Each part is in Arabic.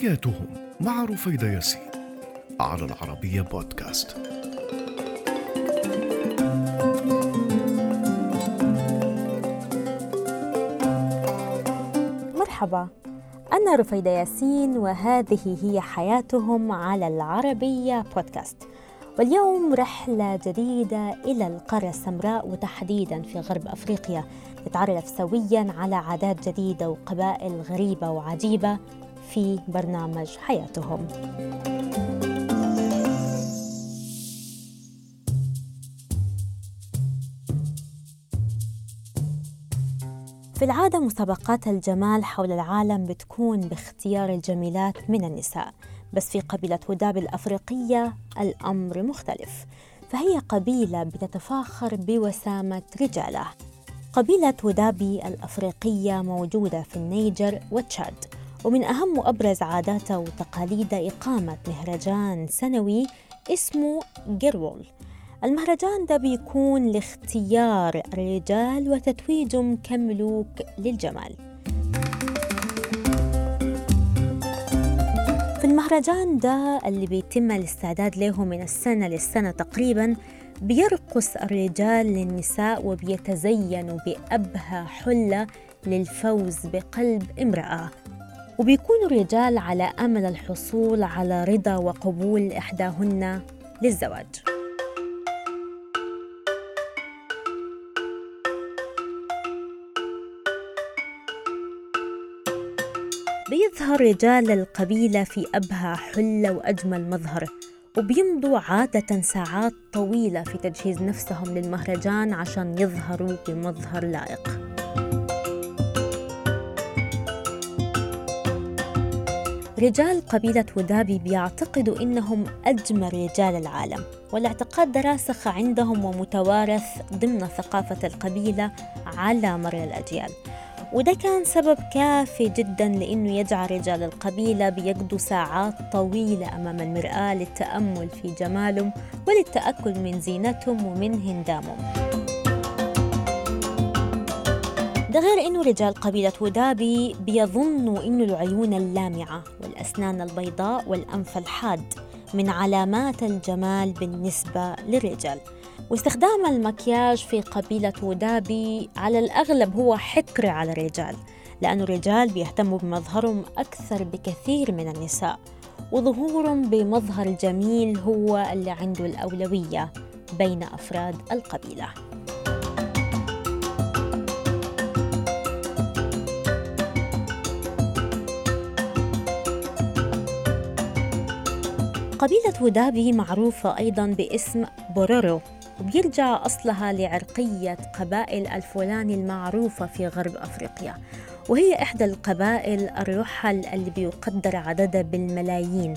حياتهم مع رفيدة ياسين على العربية بودكاست. مرحبا. أنا رفيدة ياسين وهذه هي حياتهم على العربية بودكاست. واليوم رحلة جديدة إلى القارة السمراء وتحديدا في غرب أفريقيا نتعرف سويا على عادات جديدة وقبائل غريبة وعجيبة. في برنامج حياتهم. في العادة مسابقات الجمال حول العالم بتكون باختيار الجميلات من النساء بس في قبيلة وداب الأفريقية الأمر مختلف. فهي قبيلة بتتفاخر بوسامة رجالها قبيلة ودابي الأفريقية موجودة في النيجر وتشاد. ومن أهم وأبرز عاداتها وتقاليدها إقامة مهرجان سنوي اسمه جيرول. المهرجان ده بيكون لاختيار الرجال وتتويجهم كملوك للجمال. في المهرجان ده اللي بيتم الاستعداد له من السنة للسنة تقريبا بيرقص الرجال للنساء وبيتزينوا بأبهى حلة للفوز بقلب امرأة. وبيكون الرجال على أمل الحصول على رضا وقبول إحداهن للزواج. بيظهر رجال القبيلة في أبهى حلة وأجمل مظهر وبيمضوا عادة ساعات طويلة في تجهيز نفسهم للمهرجان عشان يظهروا بمظهر لائق. رجال قبيلة ودابي بيعتقدوا إنهم أجمل رجال العالم والاعتقاد راسخ عندهم ومتوارث ضمن ثقافة القبيلة على مر الأجيال. وده كان سبب كافي جدا لأنه يجعل رجال القبيلة بيقضوا ساعات طويلة أمام المرآة للتأمل في جمالهم وللتأكد من زينتهم ومن هندامهم. ده غير إنه رجال قبيلة ودابي بيظنوا إنه العيون اللامعة والأسنان البيضاء والأنف الحاد من علامات الجمال بالنسبة للرجال. واستخدام المكياج في قبيلة ودابي على الأغلب هو حكر على الرجال لأن الرجال بيهتموا بمظهرهم أكثر بكثير من النساء وظهورهم بمظهر جميل هو اللي عنده الأولوية بين أفراد القبيلة. قبيلة ودابي معروفة أيضا باسم بورورو وبيرجع أصلها لعرقية قبائل الفولاني المعروفة في غرب أفريقيا وهي إحدى القبائل الرحل اللي بيقدر عددها بالملايين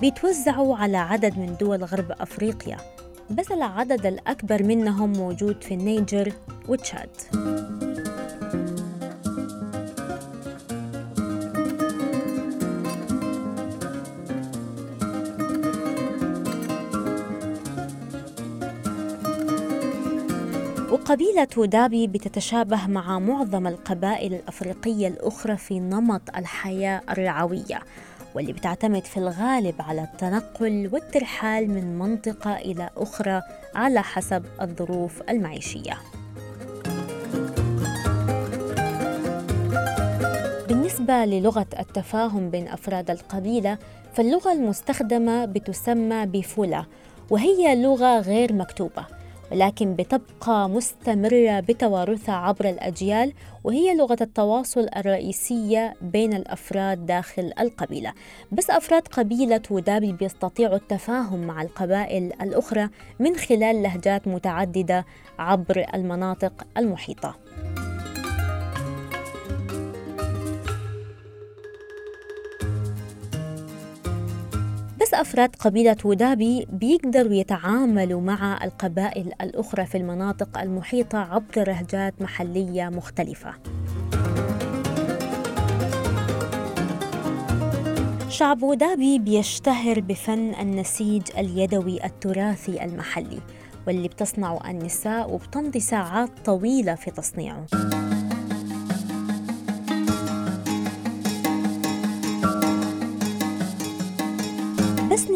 بيتوزعوا على عدد من دول غرب أفريقيا بس العدد الأكبر منهم موجود في النيجر وتشاد. وقبيلة ودابي بتتشابه مع معظم القبائل الأفريقية الأخرى في نمط الحياة الرعوية واللي بتعتمد في الغالب على التنقل والترحال من منطقة إلى أخرى على حسب الظروف المعيشية. بالنسبة للغة التفاهم بين أفراد القبيلة فاللغة المستخدمة بتسمى بفولا وهي لغة غير مكتوبة ولكن بتبقى مستمرة بتوارثها عبر الأجيال وهي لغة التواصل الرئيسية بين الأفراد داخل القبيلة. بس أفراد قبيلة ودابي بيستطيعوا التفاهم مع القبائل الأخرى من خلال لهجات متعددة عبر المناطق المحيطة. أفراد قبيلة ودابي بيقدروا يتعاملوا مع القبائل الأخرى في المناطق المحيطة عبر لهجات محلية مختلفة. شعب ودابي بيشتهر بفن النسيج اليدوي التراثي المحلي واللي بتصنعه النساء وبتمضي ساعات طويلة في تصنيعه.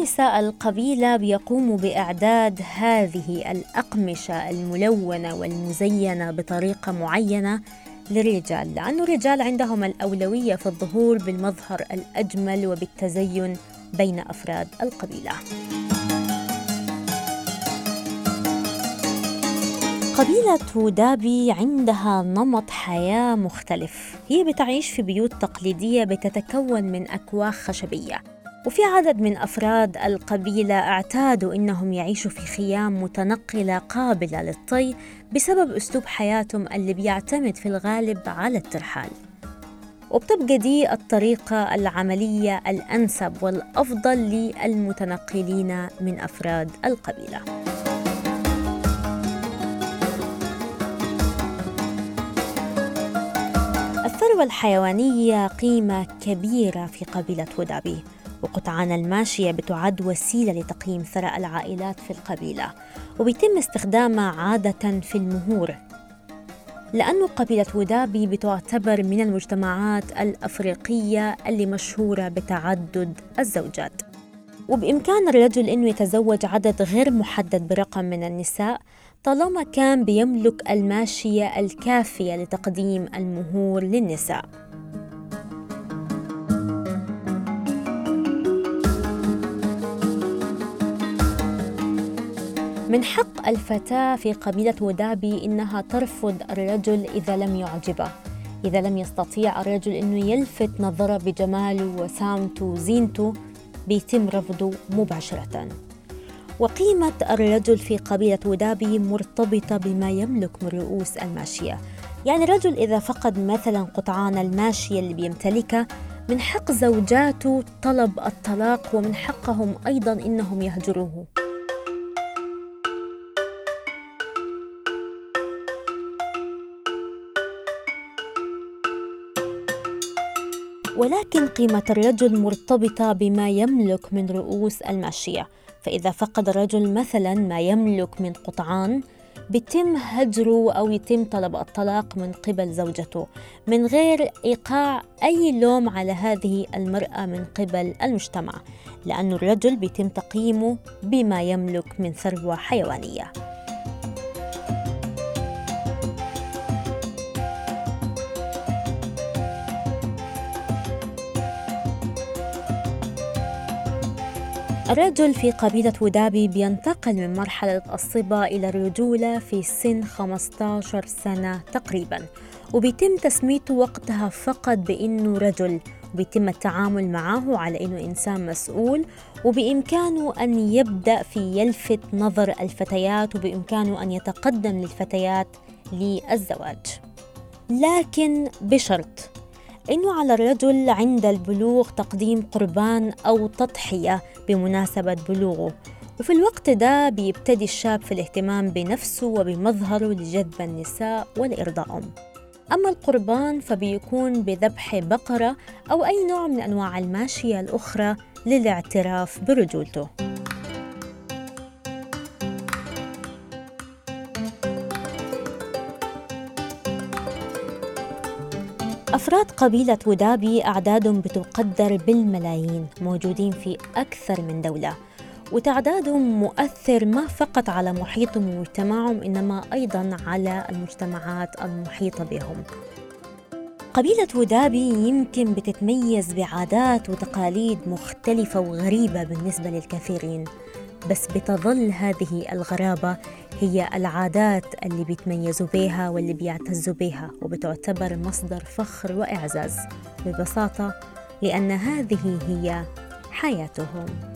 نساء القبيلة بيقوموا بإعداد هذه الأقمشة الملونة والمزينة بطريقة معينة للرجال. لأن الرجال عندهم الأولوية في الظهور بالمظهر الأجمل وبالتزين بين أفراد القبيلة. قبيلة دابي عندها نمط حياة مختلف. هي بتعيش في بيوت تقليدية بتتكون من أكواخ خشبية. وفي عدد من أفراد القبيلة اعتادوا إنهم يعيشوا في خيام متنقلة قابلة للطي بسبب أسلوب حياتهم اللي بيعتمد في الغالب على الترحال. وبتبقى دي الطريقة العملية الأنسب والأفضل للمتنقلين من أفراد القبيلة. الثروة الحيوانية قيمة كبيرة في قبيلة ودابي وقطعان الماشية بتعد وسيلة لتقييم ثراء العائلات في القبيلة وبيتم استخدامها عادة في المهور لأن قبيلة ودابي بتعتبر من المجتمعات الأفريقية اللي مشهورة بتعدد الزوجات. وبإمكان الرجل أنه يتزوج عدد غير محدد برقم من النساء طالما كان بيملك الماشية الكافية لتقديم المهور للنساء. من حق الفتاة في قبيلة ودابي إنها ترفض الرجل إذا لم يعجبه. إذا لم يستطيع الرجل إنه يلفت نظره بجماله وسامته وزينته بيتم رفضه مباشرة. وقيمة الرجل في قبيلة ودابي مرتبطة بما يملك من رؤوس الماشية. يعني الرجل إذا فقد مثلا قطعان الماشية اللي بيمتلكها من حق زوجاته طلب الطلاق ومن حقهم أيضا إنهم يهجروه. ولكن قيمة الرجل مرتبطة بما يملك من رؤوس الماشية فإذا فقد الرجل مثلا ما يملك من قطعان بيتم هجره أو يتم طلب الطلاق من قبل زوجته. من غير إيقاع أي لوم على هذه المرأة من قبل المجتمع لأن الرجل بيتم تقييمه بما يملك من ثروة حيوانية. الرجل في قبيلة ودابي بينتقل من مرحلة الصبا إلى الرجولة في سن 15 سنة تقريبا. وبيتم تسميته وقتها فقط بأنه رجل وبيتم التعامل معه على أنه إنسان مسؤول وبإمكانه أن يبدأ في يلفت نظر الفتيات وبإمكانه أن يتقدم للفتيات للزواج. لكن بشرط إنه على الرجل عند البلوغ تقديم قربان أو تضحية بمناسبة بلوغه. وفي الوقت ده بيبتدي الشاب في الاهتمام بنفسه وبمظهره لجذب النساء ولإرضائهم. أما القربان فبيكون بذبح بقرة أو أي نوع من أنواع الماشية الأخرى للاعتراف برجولته. أفراد قبيلة ودابي أعدادهم بتقدر بالملايين موجودين في أكثر من دولة. وتعدادهم مؤثر ما فقط على محيطهم ومجتمعهم إنما أيضا على المجتمعات المحيطة بهم. قبيلة ودابي يمكن بتتميز بعادات وتقاليد مختلفة وغريبة بالنسبة للكثيرين. بس بتظل هذه الغرابة هي العادات اللي بيتميزوا بيها واللي بيعتزوا بيها وبتعتبر مصدر فخر وإعزاز ببساطة لأن هذه هي حياتهم.